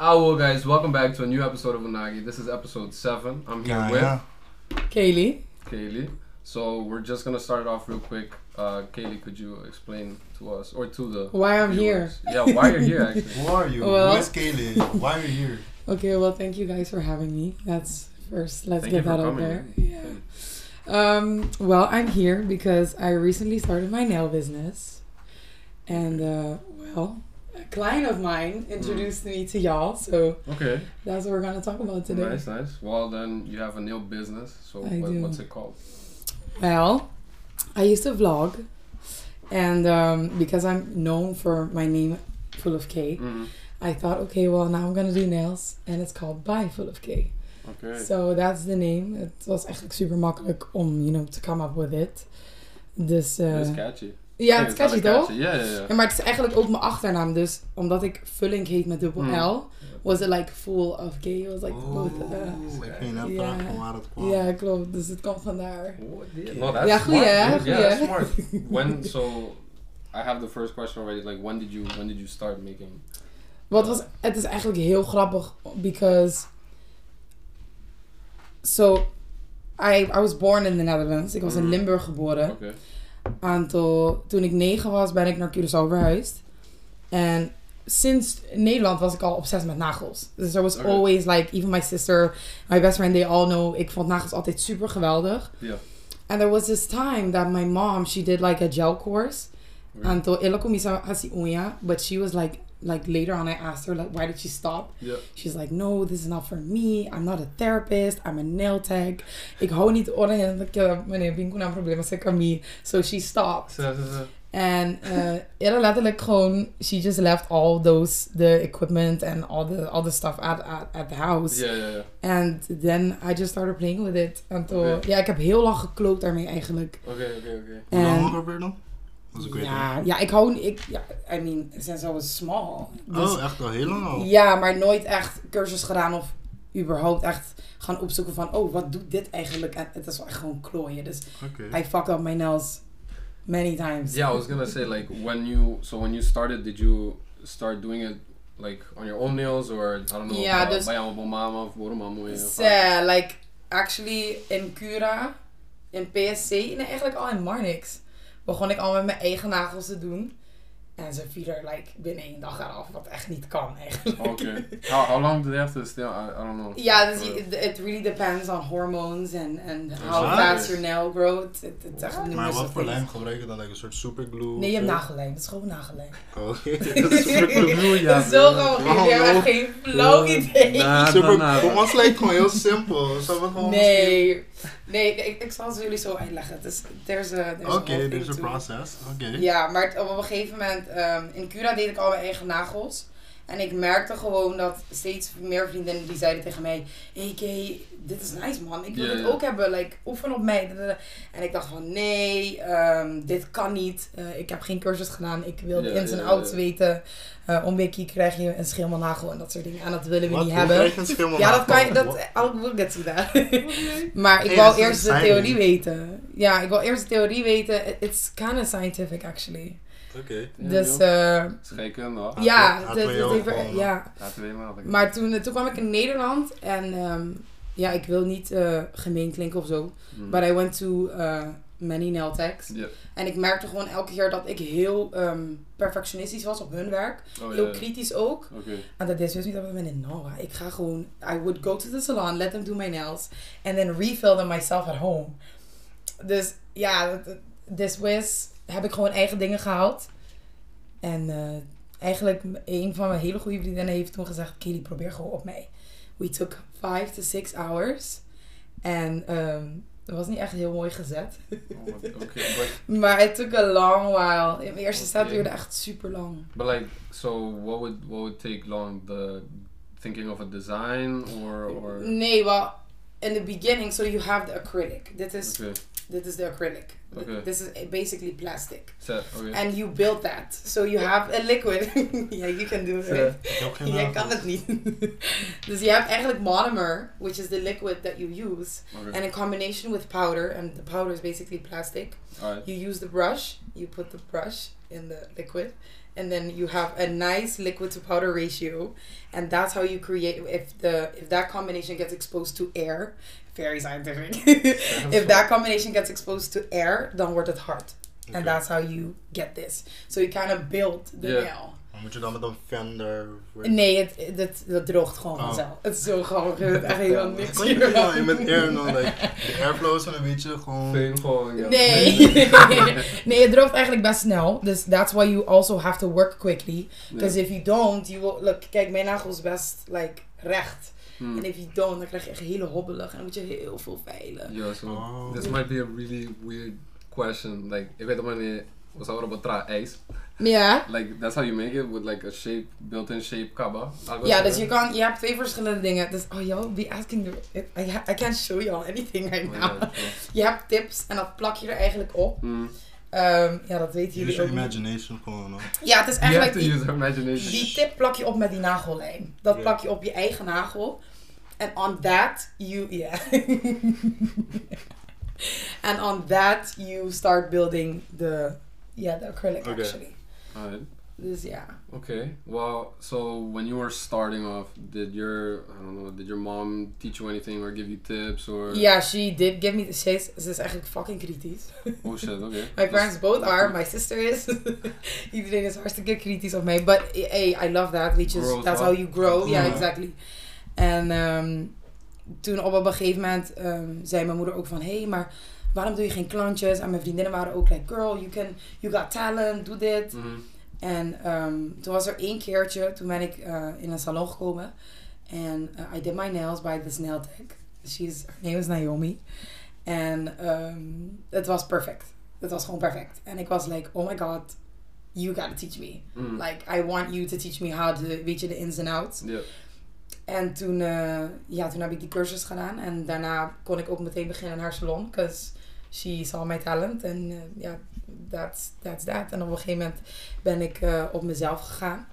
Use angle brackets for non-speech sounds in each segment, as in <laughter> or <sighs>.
Ah, well, guys, welcome back to a new episode of Unagi. This is episode seven. I'm here Ja, with ja. Kaylee. Kaylee. So we're just gonna start it off real quick. Uh, Kaylee, could you explain to us or to the Why I'm viewers? Yeah, why you're here <laughs> actually? Who are you? Well- Who is Kaylee? Why are you here? Okay, well, thank you guys for having me. That's first. Let's Thank get for that out coming. there. Yeah. Um, well, I'm here because I recently started my nail business, and uh, well, a client of mine introduced me to y'all, so Okay, that's what we're gonna talk about today. nice, nice. Well, then you have a nail business. So what, what's it called? Well, I used to vlog, and um, because I'm known for my name, full of K, Mhm. I thought, okay, well, now I'm gonna do nails, and it's called By Full of K. Okay. So that's the name. Het was eigenlijk super makkelijk om, you know, to come up with it. Dus, eh It's catchy. Ja, het is toch? Ja, ja, ja. Ja, maar het is eigenlijk ook mijn achternaam. Dus omdat ik Vulling heet met dubbel Hmm. L, was it like full of gay. It was like both. uh, ik ging net Ja. vragen van waar het kwam. ja, klopt. Dus het komt vandaar. Oh. No, Ja, goeie, hè? smart. When <laughs> so, I have the first question already. Like, when did you when did you start making? Wat was, het is eigenlijk heel grappig, because, so, I, I was born in the Netherlands. Ik was in Mhm. Limburg geboren. Okay. Aantal. Toen ik negen was, ben ik naar Curaçao verhuisd. En sinds Nederland was ik al obsessief met nagels. Dus there was always like, even my sister, my best friend, they all know. Ik vond nagels altijd super geweldig. Ja. And there was this time that my mom, she did like a gel course. Okay. Aantal, ela começou a se unha, but she was like, like later on I asked her like, why did she stop? Yeah. She's like, no, this is not for me. I'm not a therapist. I'm a nail tech. Ik hou niet oren dat ik meneer Binko een probleem met kami. So she stopped. En uh, letterlijk gewoon, she just left all those, the equipment and all the, all the stuff at, at, at the house. Yeah, yeah, yeah. And then I just started playing with it. En toen, Oké. ja, ik heb heel lang gekloot daarmee eigenlijk. Okay, okay, okay. Hoe lang ongeveer dan? Ik weet ja, ja, ik hou, ik, ja, I mean, since I was small. Dus, Oh, echt al heel lang al? Ja, maar nooit echt cursus gedaan of überhaupt echt gaan opzoeken van, oh, wat doet dit eigenlijk? En het is wel echt gewoon klooien. Dus Oké. I fucked up my nails many times. Yeah, I was gonna say like when you so when you started, did you start doing it like on your own nails or I don't know? Uh, dus- bij jouw mama of waarom mama je? So, like, actually, in Cura, in PSC, nee, eigenlijk al in Marnix, begon ik al met mijn eigen nagels te doen. En ze viel er, like, binnen één dag eraf, wat echt niet kan, eigenlijk. Okay. How, how long do they have to stay? I, I don't know. Ja, dus je- it really depends on hormones and, and how Ah. fast your nail growth. Het het is echt Maar wat voor lijm gebruik je dan? Like een soort superglue? Nee, je hebt nagellijm. Het is gewoon nagellijm. <laughs> Oh, Oké, dat is superglue. ja, <laughs> Zo gewoon. Je hebt geen flauw idee. Nah, Super, nah, lijkt het gewoon heel simpel. Nee. Nee, ik, ik zal het jullie zo uitleggen. Is, there's a, there's a er een to it. process. Oké. Ja, maar op een gegeven moment, ehm, in Cura deed ik al mijn eigen nagels. En ik merkte gewoon dat steeds meer vriendinnen die zeiden tegen mij... Hey Kay, dit is nice man, ik wil Ja, dit ook hebben, like, oefen op mij. En ik dacht van, nee, ehm, dit kan niet. Eh, ik heb geen cursus gedaan, ik wil de Ja, ins en ja, outs ja. weten. Eh om Becky krijg je een schilmernagel en dat soort dingen. En dat willen we Wat? niet Hoe hebben. krijg je een schilmel <laughs> Ja, dat kan je, dat, I'll get to that. maar ik Hey, dat is eerst de theorie weten. Ja, ik wil eerst de theorie weten. It- It's kind of scientific actually. Oké. Ja, dus eh Scheikunde, hoor. Ah, ja, H2O dat- dat heeft- gewoon, ja. Maar toen, toen kwam ik in Nederland en ehm, ja, ik wil niet eh, gemeen klinken of zo. Hmm. But I went to uh, many nail techs. Ja. En ik merkte gewoon elke keer dat ik heel ehm, perfectionistisch was op hun werk. Oh, Heel kritisch ook. Oké. En dat is dus niet dat ik ben no, ik ga gewoon, I would go to the salon, let them do my nails, and then refill them myself at home. Dus ja, this was, heb ik gewoon eigen dingen gehaald. En eh, eigenlijk, een van mijn hele goede vriendinnen heeft toen gezegd, Katie, probeer gewoon op mij. We took five to six hours. En ehm dat was niet echt heel mooi gezet. Oh, but <laughs> Maar it took a long while. In mijn eerste set Oké. duurde echt super lang. but like so what would what would take long the thinking of a design or or Nee, well, in the beginning, so you have the acrylic. Dit is, okay dit is the acrylic. Okay. This is basically plastic. set okay And you build that. So you have a liquid. <laughs> yeah, you can do it. right? Ik heb geen Jij nagels. kan het niet. dus je hebt eigenlijk monomer, which is the liquid that you use. okay And in combination with powder, and the powder is basically plastic. alright You use the brush, you put the brush in the liquid, and then you have a nice liquid to powder ratio, and that's how you create. If the if that combination gets exposed to air, very scientific. <laughs> if that combination gets exposed to air, dan wordt het hard, and that's how you get this. So you kind of build the Yeah. nail. Moet je dan met een fan daar... Nee, het, dat, dat droogt gewoon Oh. vanzelf. Het is zo grappig. <laughs> Je hebt echt helemaal niks Kon je wel met air dan, like, <laughs> de airflow is een beetje gewoon... Fame gewoon, ja. Nee. nee, het droogt eigenlijk best snel. Dus that's why you also have to work quickly. Because if you don't, you will... Look, kijk, mijn nagel is best, like, recht. Hmm. En if you don't, dan krijg je echt hele hobbelig. En dan moet je heel veel veilen. Ja, so Oh. this might be a really weird question. Like, ik weet wanneer we zouden op tra ijs. Ja. <laughs> Like, that's how you make it with like a shape, built-in shape kaba. Ja, dus je kan... Je hebt twee verschillende dingen. Dus, oh, yo, be asking... The, I, ha- I can't show you anything right Oh, now. <laughs> Je hebt tips en dat plak je er eigenlijk op. Mm. Ehm, ja, dat weten jullie Use your ook imagination gewoon, hoor. Ja, het is You have eigenlijk... to die- use our imagination. Die tip plak je op met die nagellijn. Dat plak je op je eigen nagel. En on that you yeah. <laughs> and on that you start building the yeah the acrylic Okay. actually. Alright. Dus ja. Okay. Well, so when you were starting off, did your I don't know, did your mom teach you anything or give you tips or? Ja, she did give me the ze is, is eigenlijk fucking kritisch. Oh shit. <laughs> Okay. My parents both are. My sister is. <laughs> Iedereen is hartstikke kritisch op mij. But hey, I love that. Weet je, Grows that's up. how you grow. Ja. exactly. En ehm, toen op een gegeven moment ehm, zei mijn moeder ook van... Hé, hey, maar waarom doe je geen klantjes? En mijn vriendinnen waren ook like... Girl, you, can, you got talent, doe dit. Mhm. En ehm, toen was er één keertje, toen ben ik eh, in een salon gekomen. En eh, I did my nails by this nail tech. She's, her name is Naomi. En ehm, het was perfect. Het was gewoon perfect. En ik was like, oh my god, you gotta teach me. Mm. Like, I want you to teach me how to, weet je, de ins en outs. En toen, eh, ja, toen heb ik die cursus gedaan. En daarna kon ik ook meteen beginnen in haar salon. Because she saw my talent. En eh, ja, that's, that's that. En op een gegeven moment ben ik eh, op mezelf gegaan.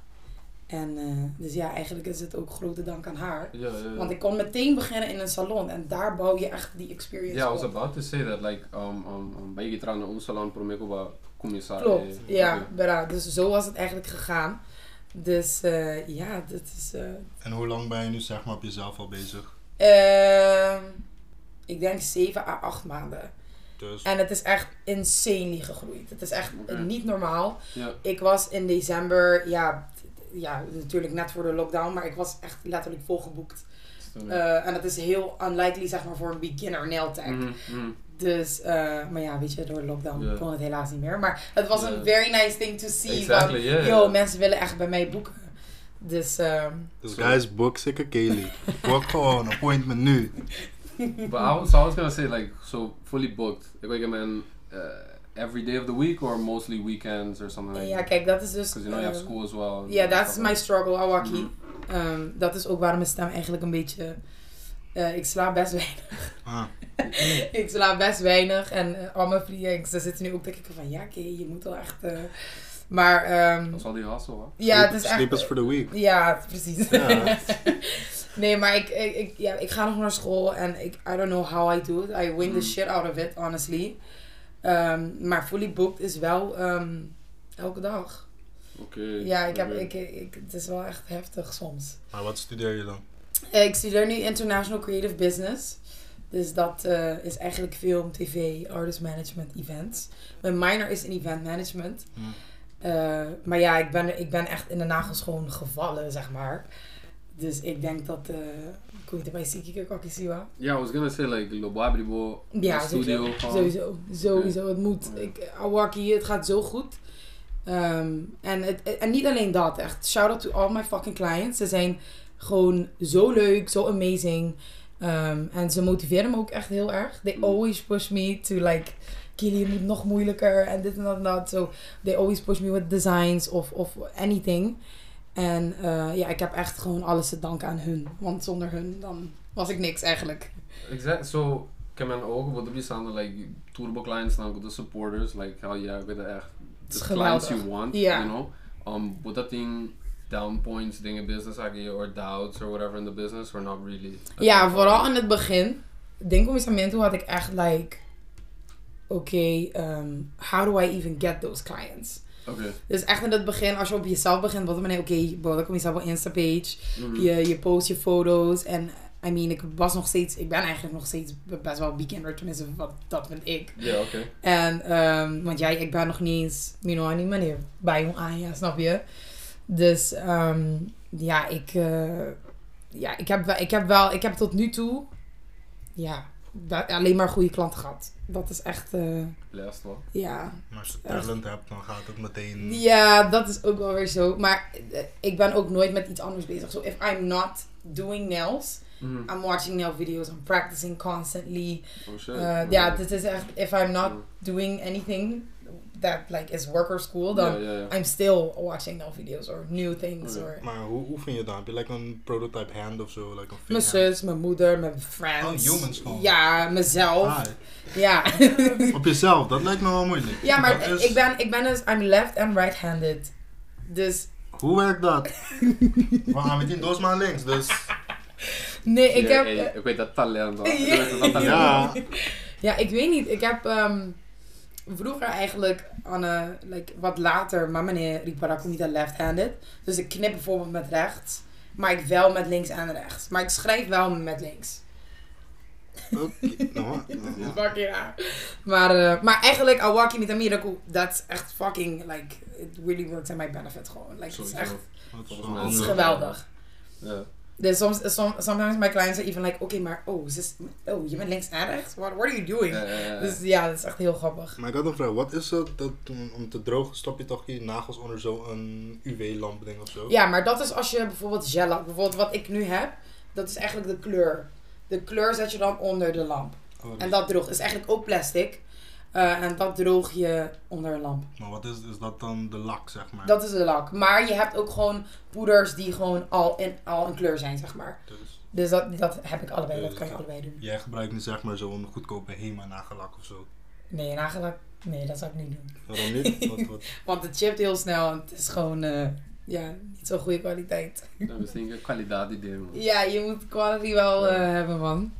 En eh, dus ja, eigenlijk is het ook grote dank aan haar. Want ik kon meteen beginnen in een salon. En daar bouw je echt die experience Yeah, I was op. about to say that. Like, um, um, um bij je trouwens ons salon commissar. Klopt, ja. bera. Dus zo was het eigenlijk gegaan. Dus eh, ja, dat is... eh, En hoe lang ben je nu zeg maar op jezelf al bezig? Ehm, ik denk 7 à 8 maanden. Dus En het is echt insanely gegroeid. Het is echt niet normaal. Ja. Ik was in december, ja, ja, natuurlijk net voor de lockdown, maar ik was echt letterlijk volgeboekt. Eh, en dat is heel unlikely, zeg maar, voor een beginner nail tech. Mhm, mhm. Dus, eh, maar ja, weet je, door de lockdown kon het helaas niet meer. Maar het was een very nice thing to see. Exactly, van, yeah. yo, mensen willen echt bij mij boeken. Dus, ehm, Dus guys, book zeker Kaylee. Book gewoon, appointment nu. <laughs> But I was, so I was gonna say like so fully booked. Ik weet man, uh, every day of the week or mostly weekends or something like ja, kijk, dat is dus... Because you know you have ehm, school as well. Ja, dat is my struggle, Awaki. Ehm, dat is ook waarom mijn stem eigenlijk een beetje... eh, ik slaap best weinig. Ah, <laughs> ik slaap best weinig. En eh, al mijn vrienden, ze zitten nu ook te kijken van... Ja, oké, je moet wel echt... eh, maar ehm, Dat is al die hustle, hè? ja, het sleep, is sleep is echt... for the week. Ja, precies. Ja. <laughs> nee, maar ik, ik, ik, ja, ik ga nog naar school en ik... I don't know how I do it. I win the Mhm. shit out of it, honestly. Ehm, maar fully booked is wel ehm, elke dag. Oké. Ja, ik heb, ik, ik, het is wel echt heftig soms. Maar wat studeer je dan? Eh, Ik studeer nu International Creative Business. Dus dat eh, is eigenlijk film, tv, artist management, events. Mijn minor is in event management. Hm. Eh, maar ja, ik ben, ik ben echt in de nagels gewoon gevallen, zeg maar. Dus ik denk dat... Kun je het bij Sikike Kakisiwa? Yeah, I was gonna say like Lobabribo Ja, studio. sowieso. Sowieso. Sowieso. Het moet. Ja. Ik, Awaki, het gaat zo goed. Ehm, en, het, en niet alleen dat. Echt, shout out to all my fucking clients. Ze zijn gewoon zo leuk, zo amazing. Ehm, en ze motiveren me ook echt heel erg. They Mm. always push me to like... Kili, moet nog moeilijker en dit en dat en dat. So they always push me with designs of, of anything. En eh, ja, ik heb echt gewoon alles te danken aan hun. Want zonder hun, dan was ik niks eigenlijk. Exact. So, kan men ook wat er bestaan like turbo clients dan de supporters like how yeah, with echt the clients you want, Ja. you know. Um, would that thing down points dingen business eigenlijk or doubts or whatever in the business or not really? Ja, vooral in het begin. Denk commissariamento had ik echt like... Oké, um, how do I even get those clients? Dus echt in het begin, als je op jezelf begint, wat dan oké, bro, dan kom je zelf op Insta-page. Mhm. Je, je post je foto's. En I mean, ik was nog steeds, ik ben eigenlijk nog steeds best wel beginner, tenminste, wat, dat vind ik. Ja, oké. En, ehm, want jij, ik ben nog niet eens, you know, die manier bij hoe aan, ja, snap je? Dus, ehm, ja, ik, eh, ja, ik heb, wel- ik heb wel, ik heb tot nu toe, ja, alleen maar goede klanten gehad. Dat is echt, eh, Last wel. ja, Maar als je talent hebt, dan gaat het meteen... ja, dat is ook wel weer zo. Maar eh, ik ben ook nooit met iets anders bezig. So if I'm not doing nails, Mhm. I'm watching nail videos, I'm practicing constantly. Oh shit. Uh, ja, dit is echt, if I'm not doing anything that like is work or school, dan Ja, ja, ja. I'm still watching nail videos or new things. Or Maar hoe oefen je dan? Heb je like een prototype hand of zo? Like een mijn zus, mijn moeder, mijn friends. Oh, humans gewoon. Ja, mezelf. Ah, Ja. <laughs> op jezelf, dat lijkt me wel moeilijk. ja, maar is- ik ben, ik ben dus, I'm left and right-handed. Dus Hoe werkt dat? <laughs> We gaan met die doos maar links, dus... nee, ik Ja, heb... ik weet dat talent wel. <laughs> Ja. Ja, ik weet niet. Ik heb ehm, vroeger eigenlijk aan een, like, wat later, maar meneer Ripara komt niet aan left-handed. Dus ik knip bijvoorbeeld met rechts, maar ik wel met links en rechts. Maar ik schrijf wel met links. Oké, nou, <laughs> is nou, fucking raar. Maar, eh, maar eigenlijk, Awaki met Miracle, dat is echt fucking, like, it really works in my benefit gewoon. Like, het is echt, het is geweldig. Ja. Dus soms, som, sometimes my clients are even like, oké, maar oh, ze is, oh, je bent links en rechts? What, what are you doing? Ja. Dus ja, dat is echt heel grappig. Maar ik had een vraag, wat is het dat om- om te drogen stop je toch je nagels onder zo'n UV-lamp ding of zo? Ja, maar dat is als je bijvoorbeeld gel. Bijvoorbeeld wat ik nu heb, dat is eigenlijk de kleur. De kleur zet je dan onder de lamp. Oh, En dat droog is eigenlijk ook plastic. Eh, en dat droog je onder een lamp. Maar wat is, is dat dan de lak, zeg maar? Dat is de lak. Maar je hebt ook gewoon poeders die gewoon al in, al een kleur zijn, zeg maar. Dus Dus dat, dat heb ik allebei. Dat kan je allebei doen. jij gebruikt nu zeg maar zo'n goedkope Hema nagellak of zo. Nee, nagellak. Nee, dat zou ik niet doen. Waarom niet? <laughs> wat, wat? Want het chipt heel snel en het is gewoon, eh, ja, niet zo'n goede kwaliteit. We zien een kwaliteit idee, man. Ja, je moet quality wel eh, hebben, man.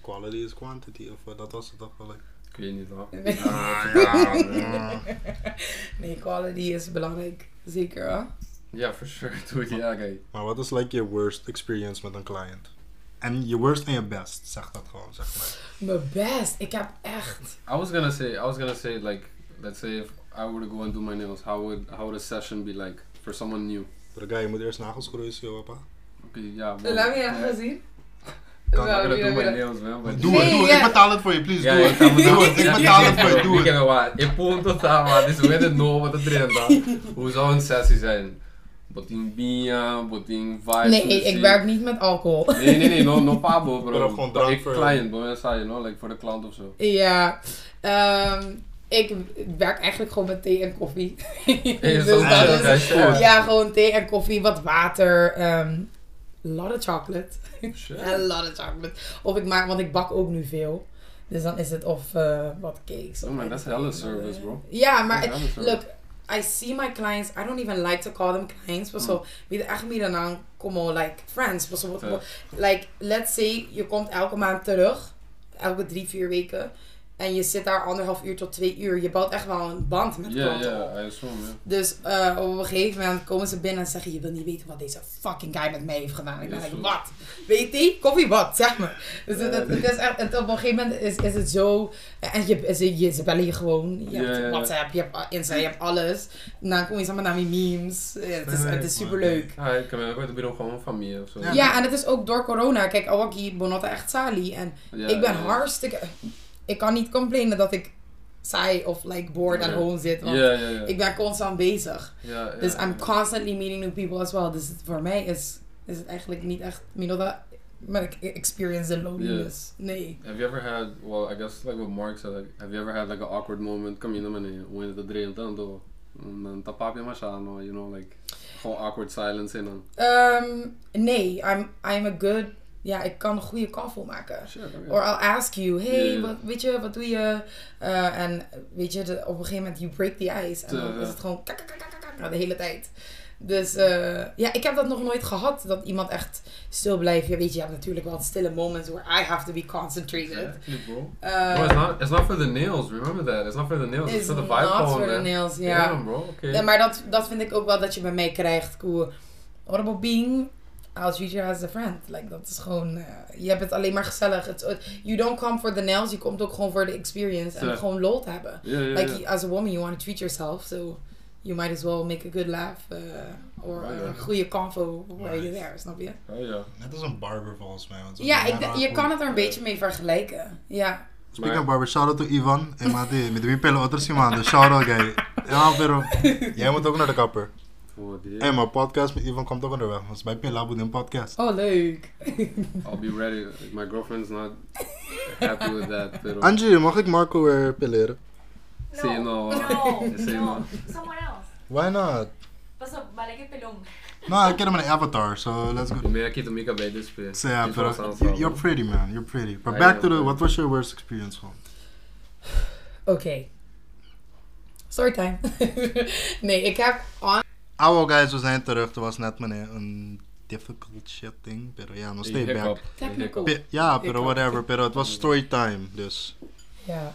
Quality is quantity, of dat was het toch wel. like- Ik weet niet hoor. Nee. Ah, ja. ja. <laughs> Nee, quality is belangrijk. Zeker, hoor. Ja, for sure. <laughs> Dude, ja, kijk. Maar wat is like je worst experience met een client? En je worst en je best, zeg dat gewoon, zeg maar. Mijn best. Ik heb echt... I was gonna say, I was gonna say, like, let's say if I were to go and do my nails, how would how would a session be like for someone new? Voor de guy, je moet eerst nagels groeien, zo, papa. Oké, ja. Laat me je even zien. Kan I'm Wel, gonna wie do wil my je- nails, man. Doe het, doe het. Ik betaal het voor je, please. Doe ik het. Doe het, ik betaal het voor je, doe Ik het. heb wat. Ik punto tama. Dus we weten nog wat het erin dan. Hoe zou een sessie zijn? Boting bia, boting vibes. Nee, ik werk niet met alcohol. Nee, nee, nee, no, no pabo, Maar bro. gewoon Dat drank ik voor- client, bro. Dat zei je, no? Like voor de klant of zo. Ja, ehm, ik werk eigenlijk gewoon met thee en koffie. Hey, <laughs> Dus dat ja, is- dat is gewoon thee en koffie, wat water, ehm lot of chocolate. Shit. <laughs> A lot of chocolate. Of ik maak, want ik bak ook nu veel. Dus dan is het of eh, wat cakes. Oh man, that's hella service, bro. Ja, maar look, I see my clients. I don't even like to call them clients. Maar zo, wie er echt meer dan como like friends. Ja. like, let's say, je komt elke maand terug. Elke drie, vier weken. En je zit daar anderhalf uur tot twee uur. Je bouwt echt wel een band met Ja, klanten op. ja, ja. Dus eh, op een gegeven moment komen ze binnen en zeggen: Je wil niet weten wat deze fucking guy met mij heeft gedaan. Ik ben Ja, like. Wat? Weet je? Koffie, wat? Zeg maar. Dus het, Ja, het, nee. het is echt, het, op een gegeven moment is, is het zo. En je, ze, je, ze bellen je gewoon. Je Ja, hebt ja, ja. WhatsApp, je hebt Insta, je hebt alles. En dan kom je samen naar die memes. Ja, Het is, het is super leuk. Ah, ik kan me ook weer gewoon een familie of zo. Ja. Ja, en het is ook door corona. Kijk, Awaki Bonotta echt Sali. En Ja, ik ben ja. hartstikke. Ik kan niet complainen dat ik saai of like bored at Ja. home zit. Want ik ben constant bezig. Dus I'm constantly meeting new people as well. Dus voor mij is, is het eigenlijk niet echt, that, maar ik experience the loneliness. Nee. Have you ever had, well, I guess like what Mark said, like, have you ever had like an awkward moment? Kom je naar beneden, hoe je het drill dan door? En dan tapap je maar aan, you know, like, gewoon awkward silence en dan. Ehm, nee, I'm, I'm a good, ja, ik kan een goede kafel maken. Or I'll ask you, hey. Wat, weet je, wat doe je? Eh, en weet je, de- op een gegeven moment, you break the ice. En dan is het gewoon kak, kak, kak, kak, kak, de hele tijd. Dus eh, ja, ik heb dat nog nooit gehad. Dat iemand echt stil blijft. Ja, weet je, je hebt natuurlijk wel stille moments where I have to be concentrated. Uh, Bro, it's not, it's not for the nails, remember that. It's not for the nails, it's, It's for the not vibe for gewoon, the man. nails, ja. Damn, bro, oké. Ja, maar dat, dat vind ik ook wel dat je bij mij krijgt. Cool. What about being... I'll treat you as a friend. Like, dat is gewoon... eh, je hebt het alleen maar gezellig. It's, you don't come for the nails. Je komt ook gewoon voor de experience. En Ja. gewoon lol te hebben. Ja, ja, Like, ja. you- as a woman, you want to treat yourself. So, you might as well make a good laugh. uh, or Ja, ja. een goede convo while you're Nice. there. Snap je? Ja, ja. Net als een barber volgens mij. Ja, ik, je kan het er een Ja. beetje mee vergelijken. Ja. Speaking of barber, shout out to Ivan. En mate, met wie pellen otros man. Dus shout out guy. Ja, pero <laughs> jij moet ook naar de kapper. Voor. Hé, maar podcast met Ivan komt ook onderweg. Want bij Pelabu een podcast. Oh, leuk. I'll be ready. My girlfriend's not happy with that, pero... Angie, mag ik Marco weer pilleren? Sí, no. No, <laughs> Sí, no. no. Someone else. Why not? Basta, balik yung pilong. No, ik ken hem in avatar, so let's go. Mira aqui Mika bij dit speel. So yeah, Dit you- you're pretty man, you're pretty. But I back to the, what was your worst experience gewoon? <sighs> Oké. Storytime. <laughs> nee, ik heb on Oude guys, we zijn terug. Er was net meneer een difficult shit ding. Pero ja, nog steeds back. Technical. Ja, pero whatever. Pero het was storytime, dus. Ja.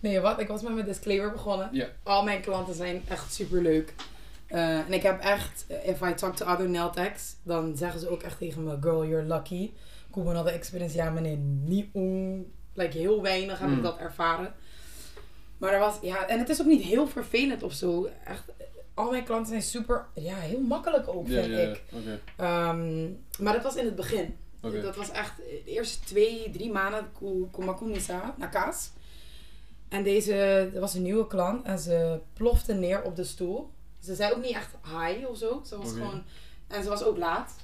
Nee, wat? Ik was met mijn disclaimer begonnen. Ja. Al mijn klanten zijn echt super leuk. en ik heb echt, eh, if I talk to other nail techs, dan zeggen ze ook echt tegen me, girl, you're lucky. Kom another experience. Ja, meneer, niet om, like heel weinig heb ik Mm. dat ervaren. Maar er was, ja, en het is ook niet heel vervelend of zo. Echt, al mijn klanten zijn super, ja, heel makkelijk ook, vind ik. Ehm, maar dat was in het begin. Dat was echt de eerste twee, drie maanden Kumakumisa naar Kaas. En deze, er was een nieuwe klant en ze plofte neer op de stoel. Ze zei ook niet echt hi of zo. Ze was gewoon, en ze was ook laat.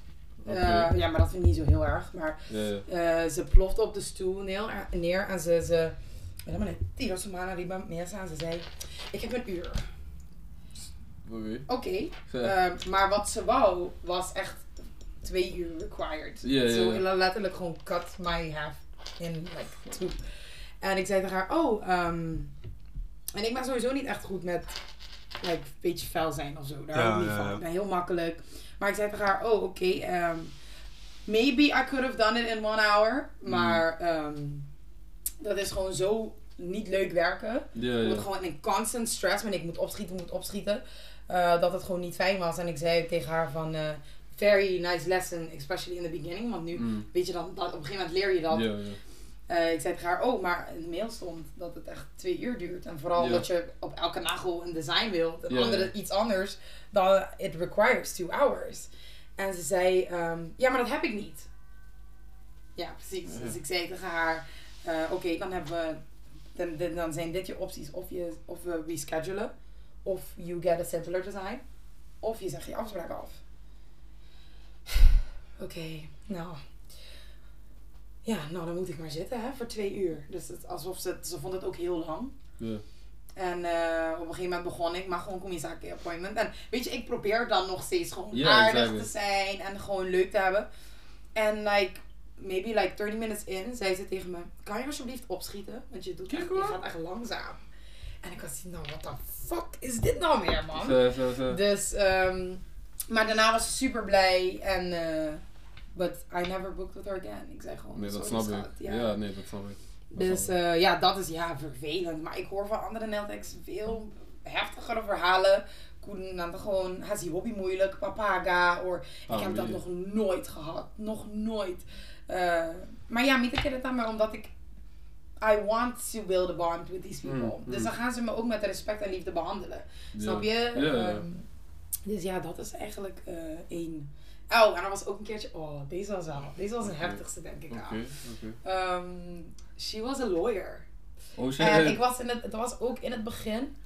Eh, ja, maar dat vind ik niet zo heel erg. Maar eh, ze plofte op de stoel neer, neer en ze, ze, maar nee, tiro semana riba mesa. En ze zei, ik heb een uur. Oké. Oké, Ja. eh, maar wat ze wou was echt twee uur required. Ja, Zo letterlijk gewoon cut my half in like two. En ik zei tegen haar, oh, ehm, en ik ben sowieso niet echt goed met like, een beetje fel zijn of zo. Daar Ja, hou ik niet ja, van. ja. Ik ben heel makkelijk. Maar ik zei tegen haar, oh, oké, ehm, maybe I could have done it in one hour. Mm. Maar ehm, dat is gewoon zo niet leuk werken. Ja, Ik ja. word gewoon in constant stress wanneer ik moet opschieten, moet opschieten. Eh, dat het gewoon niet fijn was. En ik zei tegen haar van, eh, very nice lesson, especially in the beginning. Want nu, Mm. weet je, dan, dat, op een gegeven moment leer je dat. Eh, ik zei tegen haar, oh, maar in de mail stond dat het echt twee uur duurt. En vooral dat je op elke nagel een design wilt. En Ja, andere iets anders, dan it requires two hours. En ze zei, ehm, ja, maar dat heb ik niet. Ja, precies. Dus ik zei tegen haar, oké, dan hebben we, dan, dan, dan zijn dit je opties. Of, je, of we reschedulen, of you get a simpler design, of je zegt je afspraak af. <sighs> Oké, nou. Ja, nou dan moet ik maar zitten hè, voor twee uur. Dus het, alsof ze, ze vond het ook heel lang. Ja. En eh, op een gegeven moment begon ik, maar gewoon Kumisaki appointment. En weet je, ik probeer dan nog steeds gewoon aardig exactly. te zijn en gewoon leuk te hebben. En like, maybe like 30 minutes in, zei ze tegen me, kan je alsjeblieft opschieten? Want je, doet echt, je gaat echt langzaam. En ik was nou, what the fuck is dit nou weer, man? Zo, zo, zo. Dus, ehm, maar daarna was ze super blij en, eh, but I never booked with her again. Ik zei gewoon, Nee, dat snap ik. Ja, nee, dat snap ik. Dat Dus snap ik. eh, ja, dat is ja vervelend. Maar ik hoor van andere nailtechs veel heftigere verhalen. Koen dan gewoon, has die hobby moeilijk, papaga. Of ik heb dat nog nooit gehad. Nog nooit. Eh, maar ja, niet het aan maar omdat ik, I want to build a bond with these people. Mm, Dus mm. dan gaan ze me ook met respect en liefde behandelen. Snap je? Ehm, dus ja, dat is eigenlijk eh één. Oh, en er was ook een keertje, oh, deze was wel, deze was Oké. heftigste denk ik oké. Ehm, she was a lawyer. Oh. En ik was in het, het was ook in het begin.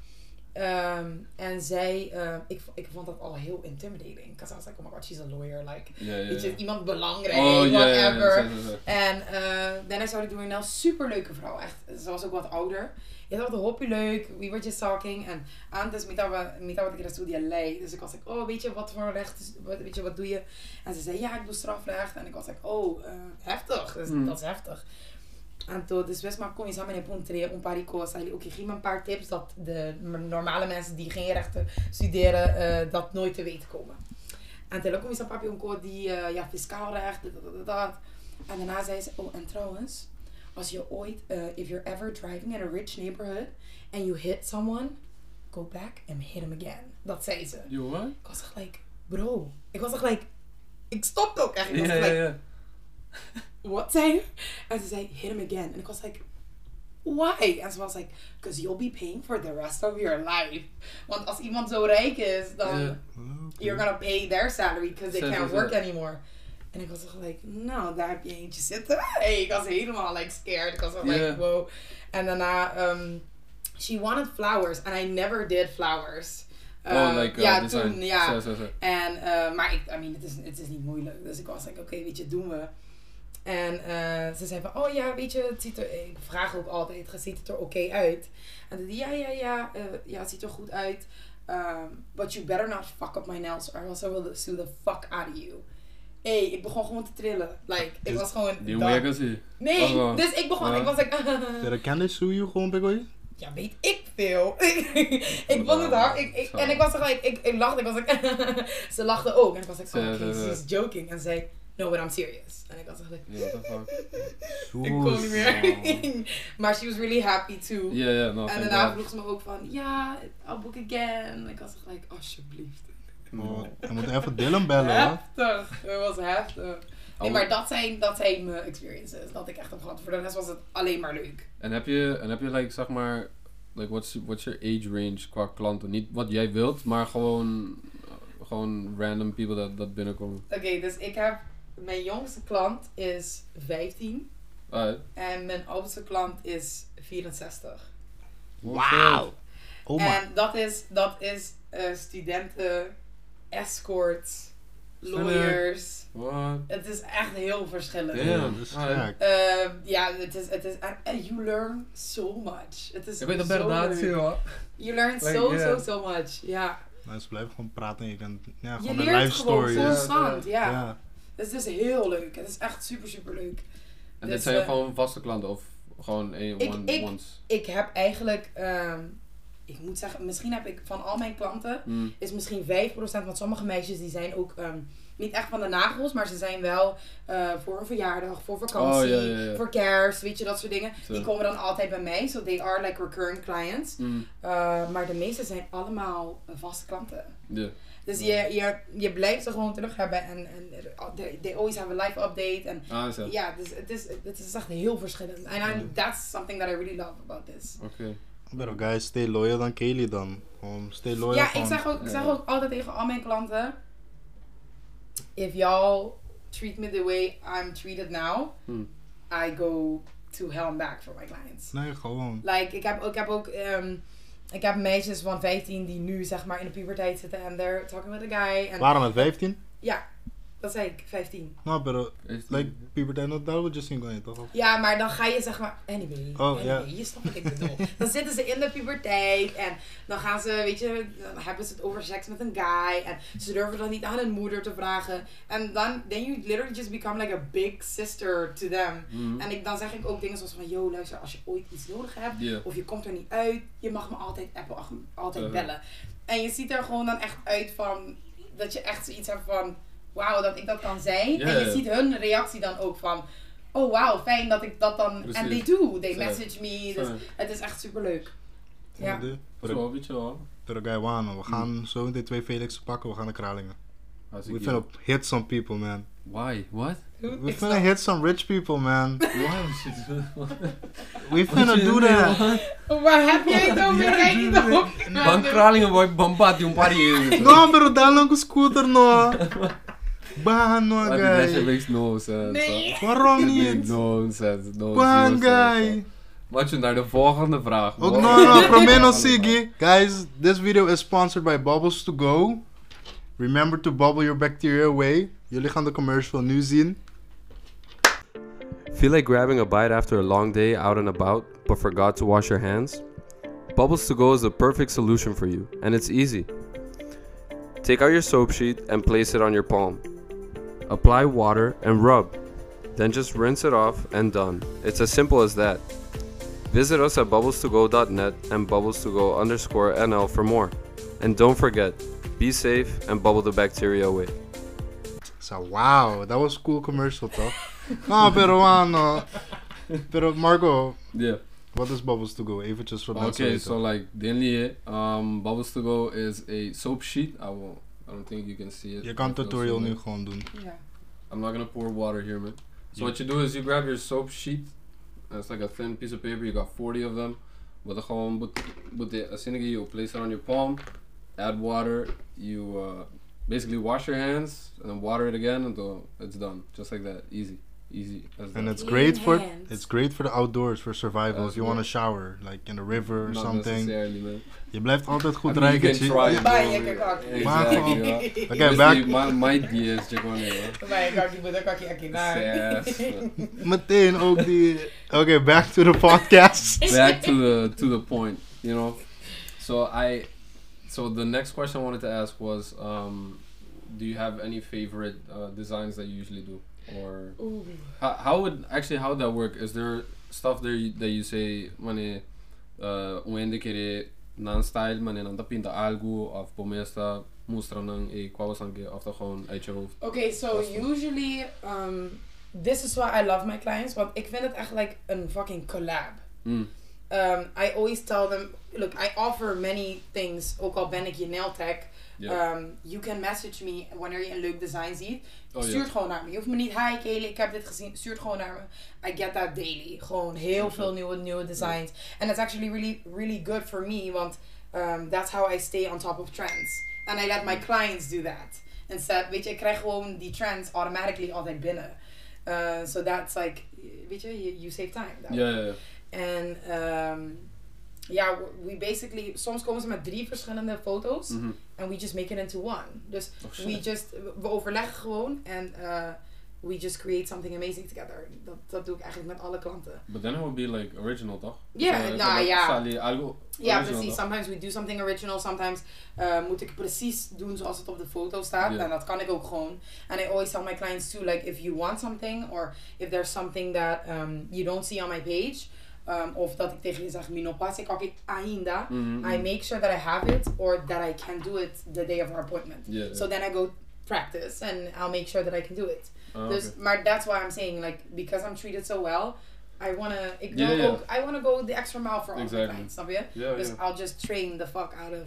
Ehm, en zij, eh, ik, ik vond dat al heel intimidating. Because I was like, oh my god, she's a lawyer. Like, ja. iemand belangrijk, Oh, whatever. En eh daarna zou ik doen een super leuke vrouw. Echt, ze was ook wat ouder. Je had wat hoppie leuk. We were just talking. En antes mitaba mitaba ik studia lei. Dus ik was like, oh, weet je wat voor recht, wat, weet je, wat doe je? En ze zei, ja, ik doe strafrecht. En ik was like, oh, eh, heftig. Dus Mm. dat is heftig. Kon je samen in Pontre, een paar cose. Hij oké, geef me een paar tips dat de normale mensen die geen rechten studeren, eh, dat nooit te weten komen. En toen kom je zo'n papi onko die, eh, ja, fiscaal recht, dat, dat, dat. En daarna zei ze, oh, en trouwens, als je ooit, eh, if you're ever driving in a rich neighborhood and you hit someone, go back and hit him again. Dat zei ze. What? Ik was like, bro. Ik was echt like, ik stopte ook echt. Ik was ja. <laughs> what zei je? En ze zei, hit him again. En ik was like, why? En ze was like, because you'll be paying for the rest of your life. Want als iemand zo rijk is, dan you're gonna pay their salary because they can't work anymore. En ik was like, nou, daar heb je eentje zitten. <laughs> Hey, ik was helemaal like scared. Ik was like, Ja. wow. En daarna, um, she wanted flowers and I never did flowers. Oh, like uh, ja, design. toen, ja. Zo, zo, zo. En, eh, maar ik, I mean, het is, het is niet moeilijk. Dus ik was like, oké, weet je, doen we. En eh, ze zei van, oh ja, weet je, het ziet er, ik vraag ook altijd, ziet het er oké uit? En toen ja, ja, ja, eh, ja, het ziet er goed uit. Um, but you better not fuck up my nails or else I will sue the fuck out of you. Hey, ik begon gewoon te trillen. Like, ik Is- was gewoon... Die. Nee, Oh, wow. dus ik begon, Ja. ik was like... Dere Candice sue you gewoon, Bigoy? Ja, weet ik veel. <laughs> ik vond het hard. Ik, ik, en ik was er like, ik, ik lachte. Ik was like, <laughs> ze lachte ook. En ik was like, Ze- oh, okay, ze- she's joking. En ze zei, no, but I'm serious. En ik was echt like, what the fuck. <laughs> ik kon niet meer. <laughs> maar she was really happy too. Ja, ja, no, en daarna vroeg ze me ook van, ja, I'll book again. En ik was echt like, alsjeblieft. Oh, je moet even Dylan bellen. Heftig. Het was heftig. Nee, Oh. maar dat zijn, dat zijn mijn experiences. Dat ik echt heb gehad. Voor de rest was het alleen maar leuk. En heb je, en heb je like, zeg maar, like, what's, what's your age range qua klanten? Niet wat jij wilt, maar gewoon, gewoon random people dat, dat binnenkomen. Oké, dus ik heb... Mijn jongste klant is 15. Alright. En mijn oudste klant is 64. Wauw. Oh en dat is, dat is eh, studenten, escorts, lawyers. What? Het is echt heel verschillend. Damn. dat is Alright. gek. Eh, ja, het is, het is, and you learn so much. Het is Ik weet dat zo bij leuk. hoor. You learn Like, so, yeah. so, so much. Ja. Nou, ze blijven gewoon praten en je kan, ja, Je gewoon een leert life gewoon story. constant. Ja. Ja. Het is heel leuk. Het is echt super, super leuk. En Dus, dit zijn eh, gewoon vaste klanten of gewoon één, Ik- one, ik- once? Ik heb eigenlijk, ehm, ik moet zeggen, misschien heb ik van al mijn klanten Mm. is misschien 5%. Want sommige meisjes die zijn ook ehm, niet echt van de nagels, maar ze zijn wel eh, voor een verjaardag, voor vakantie, Oh, ja, ja, ja. voor kerst, weet je, dat soort dingen. Zo. Die komen dan altijd bij mij, so they are like recurring clients. Mm. Uh, maar de meeste zijn allemaal eh, vaste klanten. Ja. Dus je, je, je blijft ze gewoon terug hebben en, en they, they always have a live update. En Ah, zo. ja, dus het is, het is echt heel verschillend. En I- that's something that I really love about this. Oké. But guys, stay loyal dan Kaylee dan. Gewoon stay loyal Ja, ik zeg, ook, ik zeg ook altijd tegen al mijn klanten: If y'all treat me the way I'm treated now, Hmm. I go to hell and back for my clients. Nee, gewoon. Like, ik heb, ik heb ook. ehm, ik heb meisjes van 15 die nu zeg maar in de puberteit zitten en they're talking with a guy. En Waarom met 15? ja, dat zei ik, 15. Nou, pero, Is- like, puberteit, dat dat just zien je toch? Ja, maar dan ga je zeg maar. Anyway. Oh, anyway, ja. Je snapt wat ik bedoel. dan zitten ze in de puberteit en dan gaan ze, weet je, dan hebben ze het over seks met een guy. En ze durven dan niet aan hun moeder te vragen. En dan, then you literally just become like a big sister to them. Mhm. En ik, dan zeg ik ook dingen zoals van, yo, luister, als je ooit iets nodig hebt. Of je komt er niet uit, je mag me altijd appen, altijd Uh-huh. bellen. En je ziet er gewoon dan echt uit van, dat je echt zoiets hebt van, wauw, dat ik dat kan zijn. En je ziet hun reactie dan ook van, oh wauw, fijn dat ik dat dan, en they do, they message me, dus het is echt super leuk. Ja. Zo, weet je wel. We gaan zo meteen twee Felixen pakken, we gaan naar Kralingen. We finna hit some people, man. Why? What? We finna hit some rich people, man. <laughs> Why? Shit. <laughs> We finna do that. Waar heb jij het over? Kijk niet op. Bambat yung pari. No, pero dahil lang ko scooter, no. <laughs> Bahan, no, That shit makes no sense. Nee. Waarom It makes niet? no sense. No Bahan, zero sense, guy. Wat je naar de volgende vraag. Ook Wow. no, no, Promeno Sigi. Guys, this video is sponsored by Bubbles to Go. Remember to bubble your bacteria away. Jullie gaan de commercial nu zien. Feel like grabbing a bite after a long day out and about, but forgot to wash your hands? Bubbles to Go is the perfect solution for you, and it's easy. Take out your soap sheet and place it on your palm. Apply water and rub. Then just rinse it off and done. It's as simple as that. Visit us at bubbles2go.net and bubbles2go underscore NL for more. And don't forget, be safe and bubble the bacteria away. So, wow, that was cool commercial though. <laughs> No, pero ano. Pero Marco, Yeah. What is Bubbles to Go? Eventjes voor mensen Okay, so like Denlier, um, Bubbles to Go is a soap sheet. I will. I don't think you can see it. Je kan But you'll tutorial see nu gewoon doen. Ja. I'm not gonna pour water here, man. So You- what you do is you grab your soap sheet. and It's like a thin piece of paper. You got 40 of them. But the gewoon, but but the as you place it on your palm, add water. You uh, basically wash your hands and then water it again until it's done. Just like that, easy, easy as And that. it's In great for hand. it's great for the outdoors, for survival. As If you want to shower, like in a river or Not something. necessarily, man. Je blijft altijd I goed mean, you rijken. can G. try it, Bye, bro. je kan kakken. Exactly, gewoon- ja. <laughs> Oké, Obviously, back. My, my idea is check on it, Maar je kan niet, dan kan je. Yes. Meteen ook die. Oké, back to the podcast. <laughs> back to the to the point you know so i so the next question i wanted to ask was um do you have any favorite uh, designs that you usually do or how, how would actually how would that work is there stuff there that you say mane uh um indicate non style mane nan pinta algo of pomesta mostra ng e kwawasange of the gewoon uit je hoofd Okay, so usually, um, this is why I love my clients. Want ik vind het echt like een fucking collab. mm. Um, I always tell them, look, I offer many things. Ook al ben ik je nail tech. yeah. Um, you can message me wanneer je een leuk design ziet. oh, Stuur yeah. het gewoon naar me. Je hoeft me niet, hi Kelly, ik heb dit gezien. Stuur het gewoon naar me. I get that daily. Gewoon heel veel nieuwe, nieuwe designs. And it's actually really, really good for me. Want um, that's how I stay on top of trends. And I let my clients do that. Instead, weet je, ik krijg gewoon die trends automatically altijd binnen. Uh, so that's like, weet je, you, you save time. yeah, yeah. En um, ja, we- we basically, soms komen ze met drie verschillende foto's. Mhm. And we just make it into one. Dus Oh, we just, we overleggen gewoon en uh, we just create something amazing together. Dat, dat doe ik eigenlijk met alle klanten. But then it would be like original, toch? Yeah, So, nou, like, ja. sali algo Ja, precies. toch? Sometimes we do something original. Sometimes uh, moet ik precies doen zoals het op de foto staat. Ja. En dat kan ik ook gewoon. And I always tell my clients too, like if you want something or if there's something that um, you don't see on my page. Um, of dat ik tegen je zeg, mino pas ik ook ainda. Mhm, I make sure that I have it or that I can do it the day of our appointment. Yeah. So then I go practice and I'll make sure that I can do it. Dus, okay. maar that's why I'm saying, like, because I'm treated so well, I wanna, ik wil Yeah, yeah. ook, I wanna go the extra mile for all my clients, snap je? Yeah, Dus yeah. I'll just train the fuck out of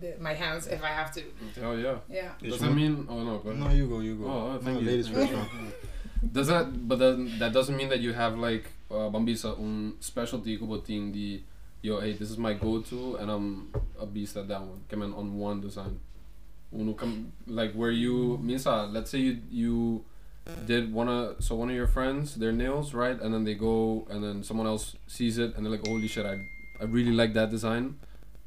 the, my hands if I have to. Hell yeah. Yeah. Does that mean? Oh no, go ahead. No, you go, you go. Oh, oh, no, thank you. ladies first. man. Does that? But then that doesn't mean that you have like uh, Bambisa un specialty kubo thing the yo hey this is my go-to and I'm a beast at that one. Come in on one design. Uno come like where you Misa. Let's say you you did one of so one of your friends their nails right and then they go and then someone else sees it and they're like holy shit I I really like that design.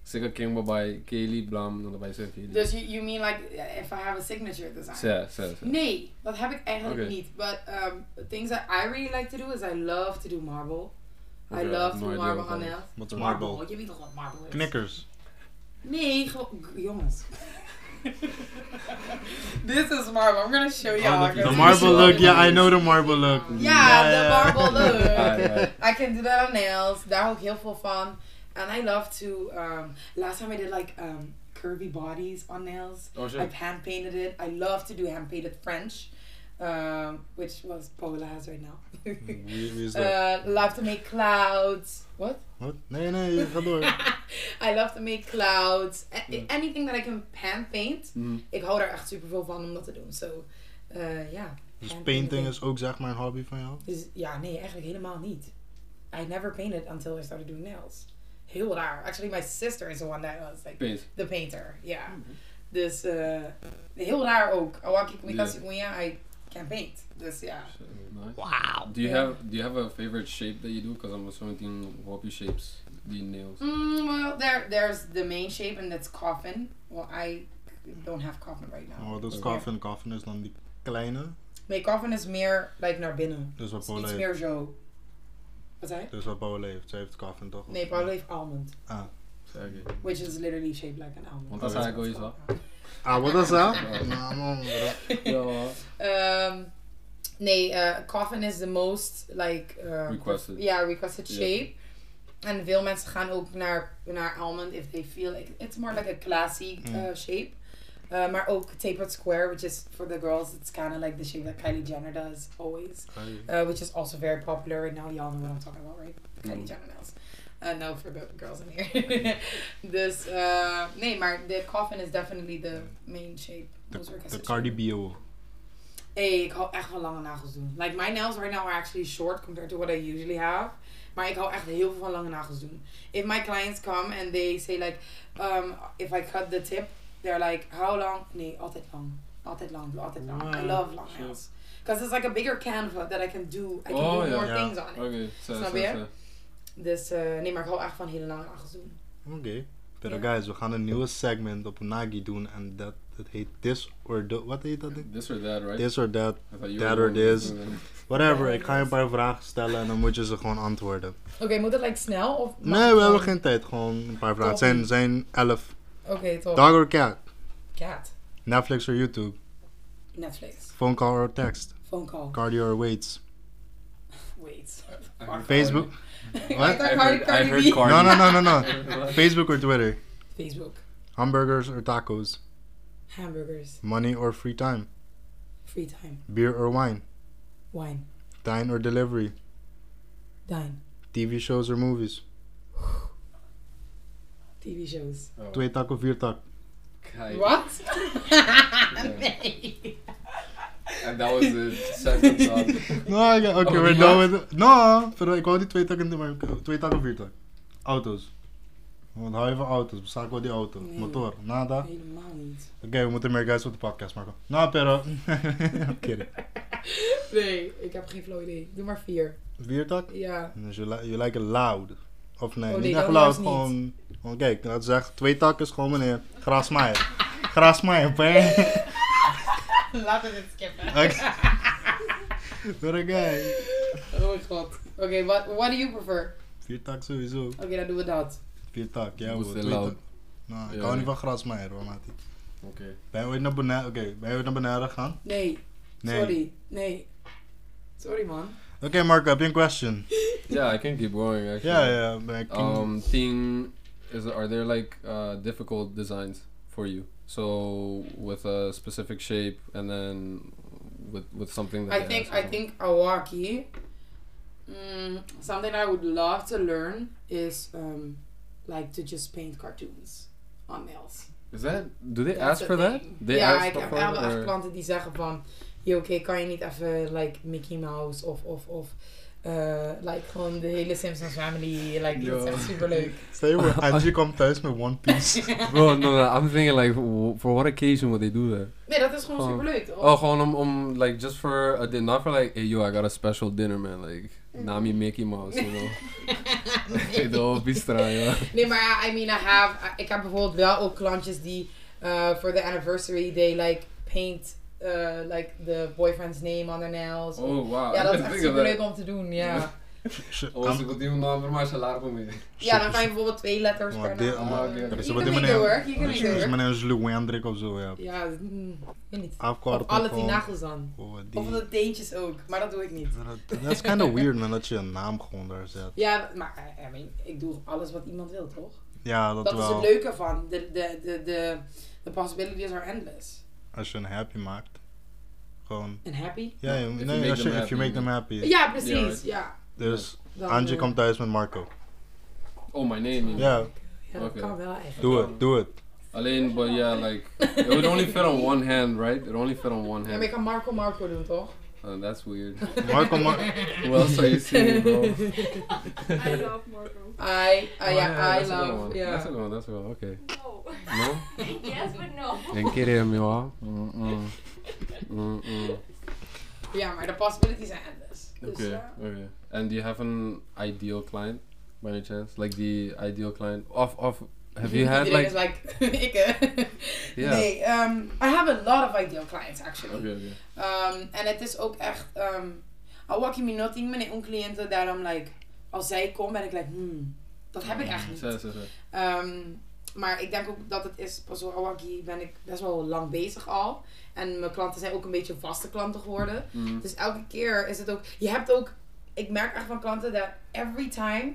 Sika king by Kaylee Blam dan bij Sika Kaylee. Dus you, you mean like if I have a signature design? Ja, ja, ja. Nee, dat heb ik eigenlijk niet. But um, things that I really like to do is I love to do marble. I love to do marble on nails. Wat is Marble, marble? je weet toch wat marble is? Knikkers. Nee, gewoon, jongens. <laughs> This is marble. I'm gonna show y'all. Oh, the- The marble look, yeah, I know the marble look. Ja, de marble look. <laughs> Ah. I can do that on nails. Daar hou ik heel veel van. And I love to, um, last time I did like um, curvy bodies on nails. Oh shit. I've hand painted it. I love to do hand painted French. Um, which was Paula has right now. Dat? <laughs> uh, love to make clouds. What? Wat? Nee, nee, ga door. <laughs> I love to make clouds. Ja. Anything that I can hand paint. Mhm. Ik hou daar echt super veel van om dat te doen. So, uh, ja. Dus hand painting painting. is ook zeg maar een hobby van jou? Dus ja, nee, eigenlijk helemaal niet. I never painted until I started doing nails. Heel raar. Actually, my sister is the one that was like Paint. the painter. Yeah. Dus uh, heel raar ook. Awaki kumikasi kuya, I can paint. Dus ja. Nice. Wow. Do you Yeah. have do you have a favorite shape that you do? Because I'm assuming whoppy shapes the nails. Mm, well, there, there's the main shape and that's coffin. Well, I don't have coffin right now. Oh, dat is Oké. coffin. Coffin is dan die kleine. Nee, coffin is meer like naar binnen. Dus wat Paula iets meer zo. Wat zei? Dus wat Paula heeft. Zij heeft coffin toch? Nee, Paolo heeft almond. Ah. Zeg je. Which is literally shaped like an almond. Want dat zei ik ooit wel. Ah, wat is dat? Nou. Um, Nee, uh, coffin is the most like uh, Requested. Yeah, requested shape. En veel mensen gaan ook naar, naar almond if they feel like it's more like a classy uh, Mm. shape. Uh, maar ook tapered square, which is for the girls, it's kind of like the shape that Kylie Jenner does always, uh, which is also very popular right now. Y'all know what I'm talking about, right? The Kylie Mm. Jenner nails. Uh, no, for the girls in here. <laughs> dus, uh, nee, maar the coffin is definitely the main shape. De, de Cardi. Bio. Hey, ik hou echt van lange nagels doen. Like, my nails right now are actually short compared to what I usually have. Maar ik hou echt heel veel van lange nagels doen. If my clients come and they say like, um, if I cut the tip, they're like, how long? Nee, altijd lang. Altijd lang, altijd lang. I Wow, love long nails. Because it's like a bigger canvas that I can do. I can Oh, do more things on it. Oké, zo, Snap je? Dus uh, nee, maar ik hou echt van hele lange nagels doen. Oké. Pero Ja. guys, we gaan een nieuwe segment op Nagi doen. En dat, dat heet This or That. Wat heet dat ding? This or that, right? This or That. I that or the this. Whatever. Ik ga je een paar vragen stellen en dan moet je ze gewoon antwoorden. Oké, moet het like snel? Of Nee, we hebben geen tijd. Gewoon een paar vragen. Het zijn, zijn elf. Oké, top. Dog or cat? Cat. Netflix or YouTube? Netflix. Phone call or text? Phone call. Cardio or weights? Wait. I heard Facebook? What? thought I Cardi- heard, I Cardi heard B. Cardi. No, no, no, no, no. <laughs> Facebook or Twitter? Facebook. Hamburgers or tacos? Hamburgers. Money or free time? Free time. Beer or wine? Wine. Dine or delivery? Dine. TV shows or movies? <sighs> <laughs> TV shows. Oh. Twee tak of vier tak? Kijk. What? <laughs> nee. And that was it. Second. No, okay, okay Oh, we're done with it. No, pero ik wou die twee takken, maar twee takken of vier tak? Auto's. Want hou je van auto's? Bestaat wel die auto? Nee. Motor? Nada? Oké, Helemaal niet. we moeten meer guys op de podcast maken. Nou, pero. <laughs> Kidding. Nee, ik heb geen flauw idee. Doe maar vier. Vier tak? Ja. Dus je lijkt loud. Of nee, Oh, nee, niet echt niet. gewoon... gewoon kijk, dat zegt twee takken is gewoon meneer. Grasmaaier. <laughs> Grasmaaier, hè? <laughs> Laten we dit skippen. Oké. What a guy. Oh mijn god. Oké, what, what do you prefer? Vier tak sowieso. Oké, dan doen we dat. Vier tak, ja hoor. twee tak. Nou, ik Ja, hou niet van grasmaaier hoor, Mati. Okay. Ben je ooit naar beneden, oké, ben je ooit naar beneden gegaan? Nee. Nee. Sorry. Nee. Sorry man. Oké Marco, heb je een question? <laughs> Yeah, I can keep going actually. Ben ik... Um, thing is, are there like uh, difficult designs for you? So with a specific shape and then with with something that I think I think Awaki. Mm, something I would love to learn is um, like to just paint cartoons on nails. is that do they That's ask for that? They ja, ask ik heb echt klanten die zeggen van, oké, kan je niet even like Mickey Mouse of of of eh, like gewoon de hele Simpsons family, like dat is echt super leuk. Stel je voor, <laughs> Angie komt thuis met One Piece. <laughs> Bro, no, no, I'm thinking like for what occasion would they do that? Nee, dat is gewoon Gewoon- super leuk. toch? Oh, gewoon om, om like just for a dinner, not for like, hey yo, I got a special dinner, man. Like, Nami Mickey Mouse, you know. <laughs> Hey, de whole bistra, ja. Nee, maar ja, I mean, I have, ik heb bijvoorbeeld wel ook klantjes die uh, voor de anniversary, they like paint uh, like the boyfriend's name on their nails. Oh, wow. ja, dat is <laughs> echt super leuk om te doen, ja. Oh, ze komt iemand naar maar largo mee. Ja, dan kan je bijvoorbeeld twee letters Maar per dit- naam. maar- die work, you can make it Dus work. meneer Jules Wendrik of zo, ja. Ja, mm, ik weet niet. Of alle tien gewoon. nagels dan. Oh, Of die- de teentjes ook, maar dat doe ik niet. Dat- Dat is kind of weird man, dat je een naam gewoon daar zet. Ja, maar eh, I mean, ik doe alles wat iemand wil, toch? Ja, dat, Dat is wel. het leuke van. De, de, de, de, the possibilities are endless. Als je een happy maakt. Gewoon. En happy? Ja, nee, als je, if you make them happy. Ja, precies. Ja, right. Ja. Dus Dan, Angie eh, komt thuis met Marco. Oh, my name. Ja, Ja, dat Oké. kan wel eigenlijk. doe het, doe het. Alleen, but yeah, like, it would only fit on one hand, right? It only fit on one Ja, maar hand. je kan Marco Marco doen, toch? Uh, that's weird. Marco, Mar <laughs> Who else are you seeing, bro? <laughs> I love Marco. I, uh, ja, I that's a good love, one. ja. That's a good one, that's a good one, okay. No. No? <laughs> yes, but no. En quiere mi wa? Mm-mm. Mm-mm. Ja, maar de possibilities are endless. Dus, Okay, ja. okay. And do you have an ideal client, by any chance? Like the ideal client? Of, of, have you had like... Yeah. <laughs> Nee, um, I have a lot of ideal clients actually. Okay, okay. Um, en het is ook echt, um, al wak je me nothing met een cliënten, daarom like, als zij komt ben ik like, hmm, dat heb ik echt niet. Um, maar ik denk ook dat het is, pas Awaki ben ik best wel lang bezig al. En mijn klanten zijn ook een beetje vaste klanten geworden. Mm. Dus elke keer is het ook, je hebt ook, ik merk echt van klanten dat every time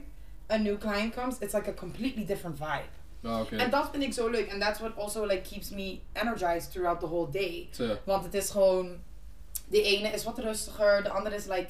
a new client comes, it's like a completely different vibe. Oké. En dat vind ik zo leuk. En that's what also like keeps me energized throughout the whole day. Want het is gewoon, de ene is wat rustiger, de andere is like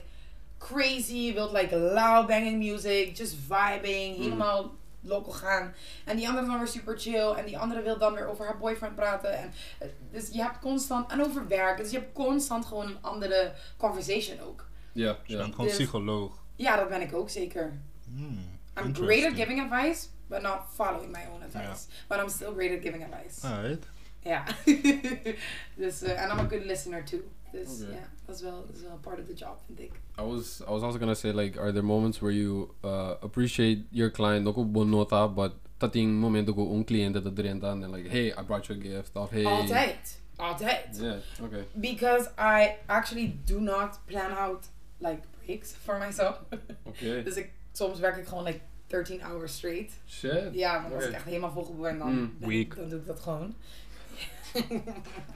crazy, wilt like loud banging music, just vibing, helemaal local gaan. En die andere is dan weer super chill. En die andere wil dan weer over haar boyfriend praten. En, eh, dus je hebt constant, en over werk. Dus je hebt constant gewoon een andere conversation ook. Ja, Je ja. bent gewoon Dus- psycholoog. Ja, dat ben ik ook zeker. Hmm, I'm great at giving advice, but not following my own advice. But I'm still great at giving advice. Alright. Ja. dus, eh, and I'm a good listener too. This ja, Oké. dat is wel, dat is wel part of the job, vind ik. I was I was also gonna say like, are there moments where you uh, appreciate your client ook op bonota, but dat ding moment ook een cliënt dat erin dan en like, hey, I brought you a gift of hey. Altijd. Altijd. Yeah. Okay. Because I actually do not plan out like breaks for myself. Okay. <laughs> dus ik, soms werk ik gewoon like 13 hours straight. Shit. Ja, maar als ik echt helemaal volgeboekt ben, dan, Mm. dan, doe ik dat gewoon.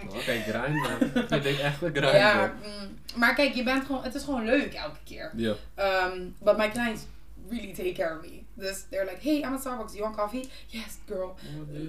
Oké, grinden. <laughs> Je denkt echt een grinden. ja, mm, maar kijk, je bent gewoon, het is gewoon leuk elke keer. Ja. Um, but my clients really take care of me. Dus they're like, hey, I'm at Starbucks. You want coffee? Yes, girl.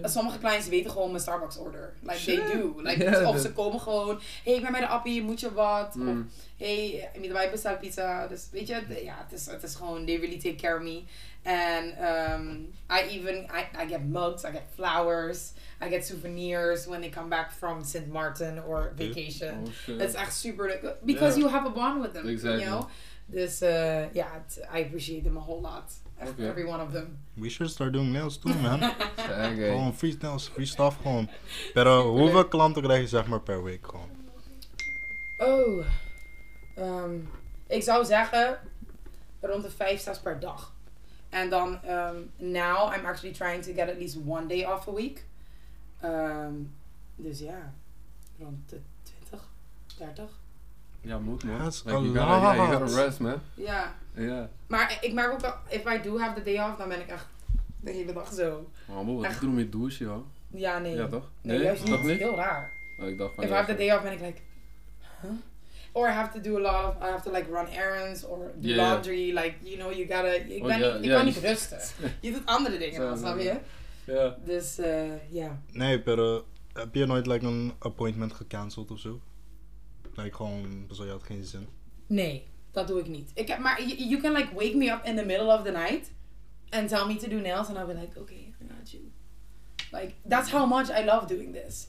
Sommige clients weten gewoon mijn Starbucks order. Like, they do. Like, of ze komen gewoon, hey, ik ben bij de appie, moet je wat? Of, Mm. hey, ik wij bestel pizza. Dus weet je, ja, het is, het is gewoon, they really take care of me. And um, I even, I, I get mugs, I get flowers, I get souvenirs when they come back from St. Martin or vacation. Oh is echt super leuk. Because you have a bond with them. Exactly. You know? Dus uh, ja, het- I appreciate them a whole lot. Echt. Every one of them. We should start doing nails too, man. <laughs> Gewoon free nails, free stuff gewoon. Pero hoeveel klanten krijg je zeg maar per week gewoon? Oh. Ehm, ik zou zeggen rond de 5, 6 per dag. En dan, um, now I'm actually trying to get at least one day off a week. Ehm, dus ja, rond de 20, 30. Ja, moet man. That's Like, a you gotta, yeah, you lot. gotta rest, man. Ja, Ja. maar ik merk ook wel, if I do have the day off, dan ben ik echt de hele dag zo. Oh, maar wat Echt. ik doe met douchen, joh. Ja, nee. Ja, toch? Nee, juist Toch niet. niet? Heel raar. Oh, ik dacht van, If I have the day off, ben ik like, huh? Or I have to do a lot of, I have to like run errands or do Yeah, yeah. laundry. Like, you know, you gotta, ik, Oh, ben niet, ik kan niet je- <laughs> rusten. Je doet andere dingen dan, snap je? Ja. Dus, eh, ja. Nee, pero heb je nooit like, een appointment gecanceld of zo? Like gewoon, zo je had geen zin. Nee, dat doe ik niet. Ik heb, maar you, you can like wake me up in the middle of the night and tell me to do nails and I'll be like, okay, I got you. Like, that's how much I love doing this.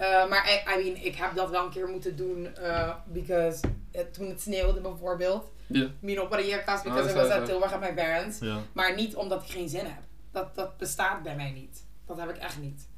Uh, maar I, I mean, ik heb dat wel een keer moeten doen, uh, because het- toen het sneeuwde bijvoorbeeld. Ja. Mino para hier because Oh, I was at Tilburg at my parents. Maar niet omdat ik geen zin heb. Dat, dat bestaat bij mij niet. Dat heb ik echt niet.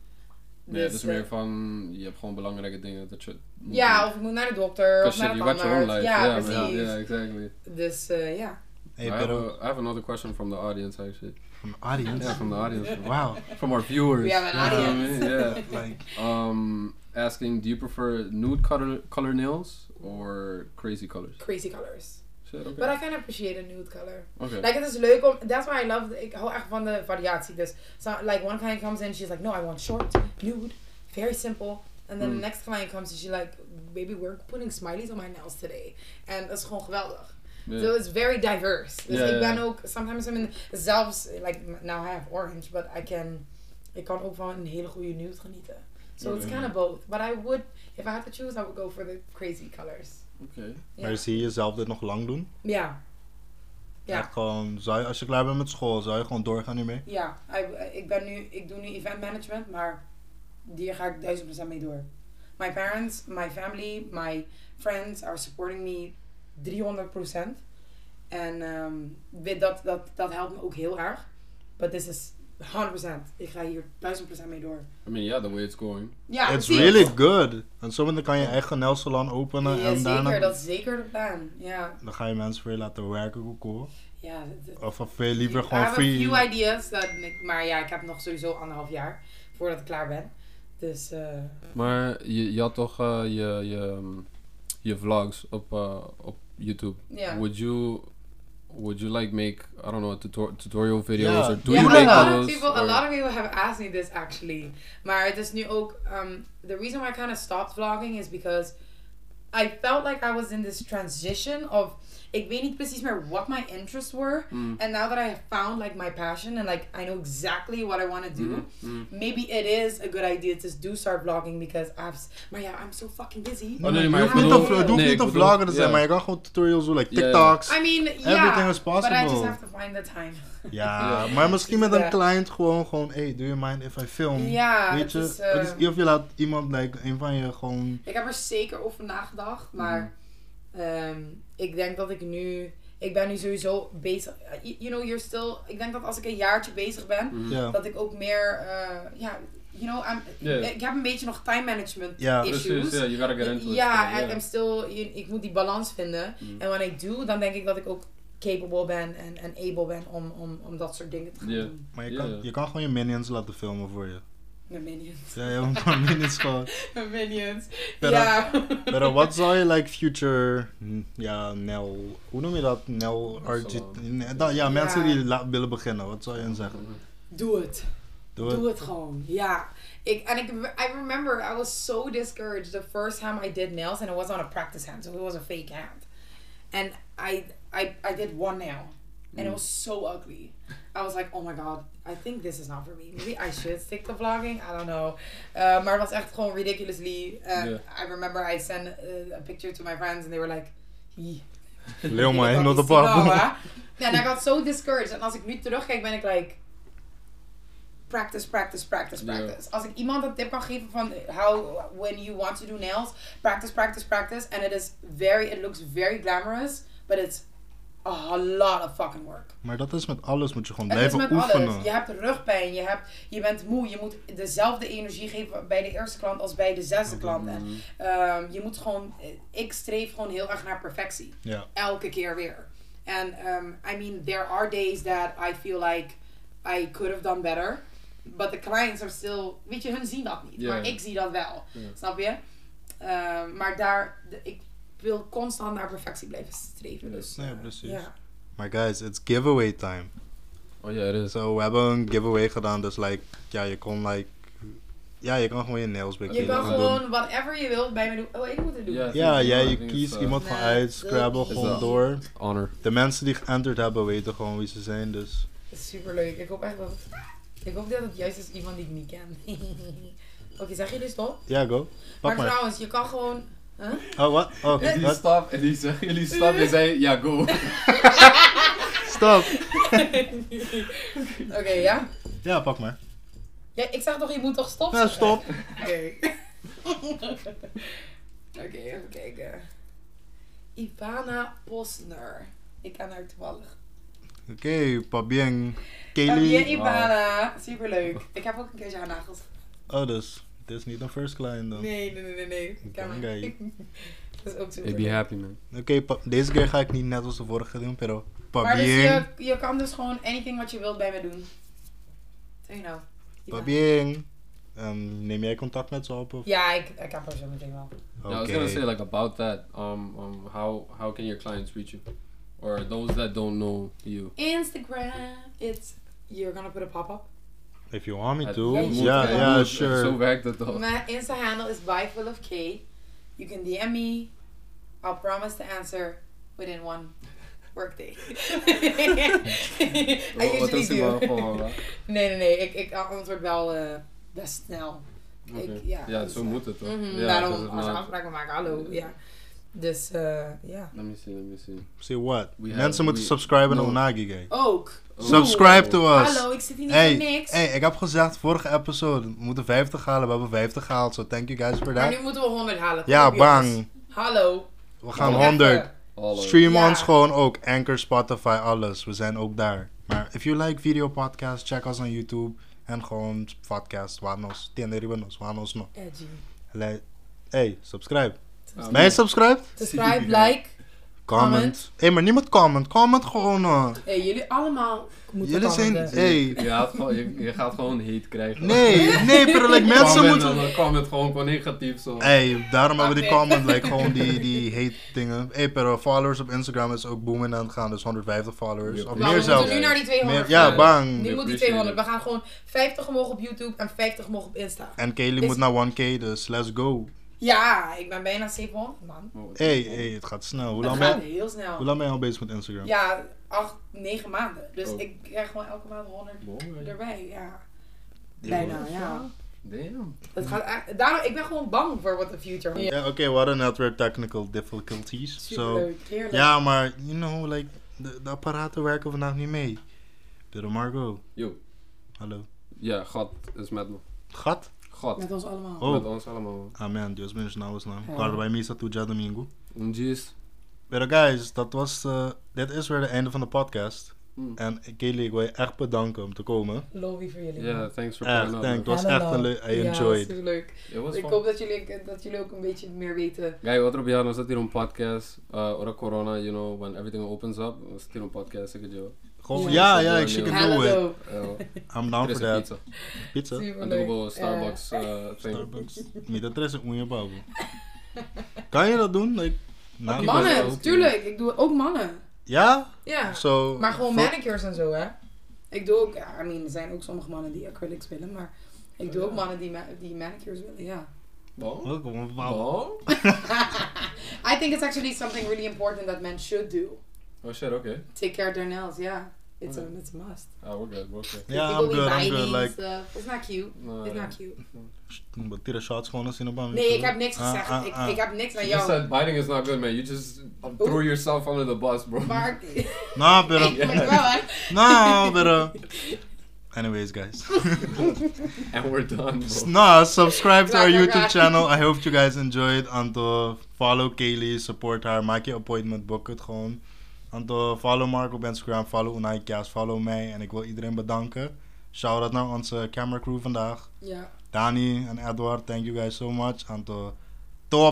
Nee, het is eh, meer van, je hebt gewoon belangrijke dingen dat je moet Ja, doen. of ik moet naar de dokter, of naar shit, de you got your own tandarts. life. Ja, Yeah, precies. Yeah, exactly. Dus eh, ja. Hey, I, have a, I have another question from the audience, actually. from the audience. Yeah, from the audience. <laughs> Wow. From our viewers. We have an You know what I audience. mean? Yeah. <laughs> Like, Um, asking, do you prefer nude color color nails or crazy colors? Crazy colors. Shit, okay. But I can appreciate a nude color. okay. Like, het is leuk om... That's why I love... Ik hou echt van de variatie. Dus, so, like, one client comes in, she's like, no, I want short, nude, very simple. And then Mm. the next client comes and she's like, baby, we're putting smileys on my nails today. En dat is gewoon geweldig. Yeah. So it's very diverse. Dus ik ben ook... Sometimes I'm in... Zelfs, like, now I have orange, but I can... Ik kan ook van een hele goede nude genieten. So it's kind of both. But I would... If I had to choose, I would go for the crazy colors. Okay. Ja. Maar zie je jezelf dit nog lang doen? Ja. Ja. Echt gewoon, zou je, als je klaar bent met school, zou je gewoon doorgaan hiermee? Ja, ik, ben nu, ik doe nu event management, maar die ga ik duizend procent mee door. My parents, my family, my friends are supporting me 300 procent. En ehm, weet dat, dat, dat helpt me ook heel erg. But this is 100% Ik ga hier duizend procent mee door. I mean, yeah, the way it's going. Ja, It's precies. really good. En zo dan kan je eigen nailsalon openen Ja, en zeker, daarna dat is zeker de plan. Ja, dan ga je mensen weer laten werken, hoe cool. ja. dat- Of, of je liever I gewoon have a few free... ideas, dat, ik- maar ja, ik heb nog sowieso anderhalf jaar voordat ik klaar ben. Dus eh, Maar je, je had toch eh, je, je, um, je vlogs op, eh, op YouTube. ja. Would you would you like make I don't know tutor- tutorial videos Yeah. or do yeah, you a make lot videos? of people, a lot of people have asked me this actually. Maar het is nu ook, um, the reason why I kind of stopped vlogging is because I felt like I was in this transition of, ik weet niet precies meer what my interests were. Mm. And now that I have found like my passion and like I know exactly what I want to do, Mhm, mhm. maybe it is a good idea to do start vlogging because I've, s- maar ja, I'm so fucking busy. Oh, nee, je maar hoeft ik niet bedoel- te, het hoeft nee, niet ik te vloggen te zijn, ja. maar je kan gewoon tutorials doen, like Ja, ja. TikToks. I mean, Everything yeah, is but I just have to find the time. Ja, Ja. maar misschien met een Ja. client gewoon, gewoon, hey, do you mind if I film? Ja, Weet het je, is, eh, het is, of je laat iemand, like, een van je gewoon, Ik heb er zeker over nagedacht, maar Mhm. ehm, ik denk dat ik nu, ik ben nu sowieso bezig, you, you know, you're still, ik denk dat als ik een jaartje bezig ben, ja. dat ik ook meer, eh, ja, you know, I'm, Ja. ik heb een beetje nog time management Ja. Precies, issues. yeah, you gotta get into it. Ja, I- I'm still, you- ik moet die balans vinden. Mhm. En wanneer ik doe, dan denk ik dat ik ook capable ben en, en able ben om, om, om dat soort dingen te gaan Ja. doen. Maar je, Ja. kan, je kan gewoon je minions laten filmen voor je. Mijn minions. Ja, een paar minions gewoon. <laughs> Mijn minions. Ja. Maar wat zou je, like, future, mm, ja, Nel, hoe noem je dat? Nel, RG, dat- ja, mensen Ja. die la- willen beginnen, wat zou je hen zeggen? Doe het. Doe het. Doe het gewoon. Ja. Ik, en ik, I remember I was so discouraged the first time I did nails and it was on a practice hand, so it was a fake hand. And I, I, I did one nail and it was so ugly. I was like, oh my god, I think this is not for me. Maybe I should stick to vlogging. I don't know. Uh, maar het was echt gewoon ridiculously. Uh, I remember I sent uh, a picture to my friends and they were like, Ik <laughs> maar, the pop. sigaar, hè? En I got so discouraged. En als ik nu terugkijk, ben ik like... Practice, practice, practice, practice. Als ik iemand een tip kan geven van how, when you want to do nails, practice, practice, practice. And it is very, it looks very glamorous, but it's a lot of fucking work. Maar dat is met alles, moet je gewoon Het is blijven met oefenen. alles. Je hebt rugpijn, je, hebt, je bent moe, je moet dezelfde energie geven bij de eerste klant als bij de zesde klant. En, Mhm. ehm, je moet gewoon, ik streef gewoon heel erg naar perfectie Ja. elke keer weer. En um, I mean, there are days that I feel like I could have done better. But the clients are still, weet je, hun zien dat niet. Maar ik zie dat wel. Snap je? Um, maar daar, de- ik wil constant naar perfectie blijven streven. Dus, Nee, eh, precies. Maar guys, it's giveaway time. Oh ja, het is. So, we hebben een giveaway gedaan, dus like, ja, je kon like, ja, je kan gewoon je nails bij Je kan doen. gewoon whatever je wilt bij me doen. Oh, ik moet het doen. Ja. Jij, je kiest uh, iemand van Nee, uit, Scrabble is gewoon door. Honor. De mensen die geënterd hebben weten gewoon wie ze zijn, dus. Dat is super leuk. Ik hoop echt dat ik hoop dat het juist is iemand die ik niet ken. <laughs> Oké, zeg je dus toch? Ja, go. Maar Pak maar. trouwens, je kan gewoon... Huh? Oh, wat? Oh, En die wat? stap, en die zeggen jullie stap, zei ja, go. Stop. Oké, ja? Ja, pak maar. ja? Ik zeg toch, je moet toch stop Ja, stop. Oké. <laughs> Oké, even kijken. Ivana Posner. Ik ken haar toevallig. Oké, pas bien. Bien, Kaylee. Ivana. Superleuk. Ik heb ook een keertje haar nagels. Oh, dus. Dit is niet een first client dan. Nee, nee, nee, nee. nee. Oké. <laughs> Dat is ook super Ik be happy man. Oké, pa- deze keer ga ik niet net als de vorige doen, pero pas Maar dus je, je kan dus gewoon anything wat je wilt bij me doen. Zeg nou? Pas Ivana. bien. Ehm, neem jij contact met ze op? Of? Ja, ik, ik heb haar zo meteen wel. Oké. Yeah, I was gonna say like about that. Um, um, how how can your clients reach you, or those that don't know you? Instagram. It's... You're gonna put a pop-up? If you want me to. moet, Ja, ja, sure. Zo werkt het toch? My Insta handle is byfull of K. You can DM me. I'll promise to answer within one workday. <laughs> I wat usually is do. gewoon, nee, nee, nee. Ik, ik antwoord wel eh, best snel. Ik, ja, Ja, dus, zo eh, moet het toch? mhm, Ja, because daarom, als we afspraken maken, hallo. Ja. Dus, eh, ja. Let me see, let me see. Say what? We have- Mensen moeten we- subscriben no. Unagi, guy. Ook. Subscribe to us. Hallo, ik zit hier niet Hey, voor niks. hey, ik heb gezegd vorige episode, we moeten 50 halen. We hebben 50 gehaald, so thank you guys for maar that. nu moeten we 100 halen. Ja, op, jongens. bang. Hallo. We gaan Kom even. 100. Hallo. Stream Ja. ons gewoon ook. Anchor, Spotify, alles. We zijn ook daar. Maar if you like video podcasts, check us on YouTube. En gewoon podcast. Waar nos? Tieneribe nos. Waar nos no. Edgy. Hey, subscribe. Ben je subscribed? Subscribe, like. Comment. Comment. Hé, maar niet met comment. Comment gewoon. eh. Hey, jullie allemaal moeten Jullie zijn... Hey. Je, gaat gewoon, je, je gaat gewoon hate krijgen. Nee, nee, <laughs> pero like, mensen Comment, moeten... dan comment gewoon gewoon negatief zo. Hey, daarom hebben we die comment, like, gewoon die, <laughs> die hate dingen. Hey, pero followers op Instagram is ook booming aan het gaan, dus 150 followers. Of Maar meer we zelfs. moeten nu naar die 200 Meer- ja, bang. Nu We moet die appreciate 200. We gaan gewoon 50 omhoog op YouTube en 50 omhoog op Insta. En Kaylee Is- moet naar 1k, dus let's go. Ja, ik ben bijna 700 man. Oh, Hey, hey, het gaat snel. Hoe Het lang, gaat ben, heel snel. hoe lang ben je al bezig met Instagram? Ja, 8, 9 maanden. Dus Oh. ik krijg gewoon elke maand 100 Mooi. erbij. Ja. Bijna, ja. Damn. Het gaat, echt- daarom, ik ben gewoon bang voor what the future. Ja, oké, we hadden net weer technical difficulties. Super So, leuk, heerlijk. ja, maar, you know, like, de, de apparaten werken vandaag niet mee. Pero Margot, Yo. hallo. Ja, God is met me. Gat? God. Met ons allemaal. Oh. Met ons allemaal. Amen, Dios bendiga nou naam. Ja. Guarda bij misa tu dia domingo. Un gist. Pero guys, dat was, eh, dit is weer het einde van de podcast. Hmm. En Kaylee, ik wil je echt bedanken om te komen. Lobby voor jullie. Ja, thanks for Echt, coming up. Het was echt een leuk- I Ja, enjoyed. super leuk. It was Ik fun. hoop dat jullie, dat jullie ook een beetje meer weten. Guy, outro piano sa tirong podcast. Uh, ora corona, you know, when everything opens up, sa tirong podcast sa kadyo. Gewoon, Ja. ja, ja, ik Ja. can Hello. do it. Uh, I'm down for that. pizza. Pizza? En leuk. doe Starbucks uh, thing. Starbucks. Niet dat er is een goede bouw. Kan je dat doen? Like, Oké, mannen, tuurlijk. Ik doe ook mannen. Ja? Ja. So, Maar gewoon manicures en zo, hè. Ik doe ook, ja, I mean, er zijn ook sommige mannen die acrylics willen, maar ik doe ook mannen die, ma- die manicures willen, ja. Oh, wauw. Bon. I think it's actually something really important that men should do. Oh shit, okay. Take care of their nails, yeah. It's, a, Okay. it's a must. Ah, we're good, we're okay. Ja, People I'm good, I'm good. and Like, stuff. It's not cute. No, It's no. not cute. tira shots gewoon als in een baan. Nee, ik heb niks Ah, gezegd. ah, ik, ah. ik heb niks aan You jou. said biting is not good, man. You just threw yourself under the bus, bro. Maar <laughs> <laughs> Nou, ben wel, hè. <laughs> nou, pero. Anyways, guys. and we're done, bro. no, subscribe to our YouTube channel. I hope you guys enjoyed. En to follow Kaylee, support haar. Maak je appointment, book het gewoon. En to follow Mark op Instagram, follow Unaikias, follow mij. En ik wil iedereen bedanken. Shout out naar onze camera crew vandaag. Ja. Dani en Edward, thank you guys so much. En to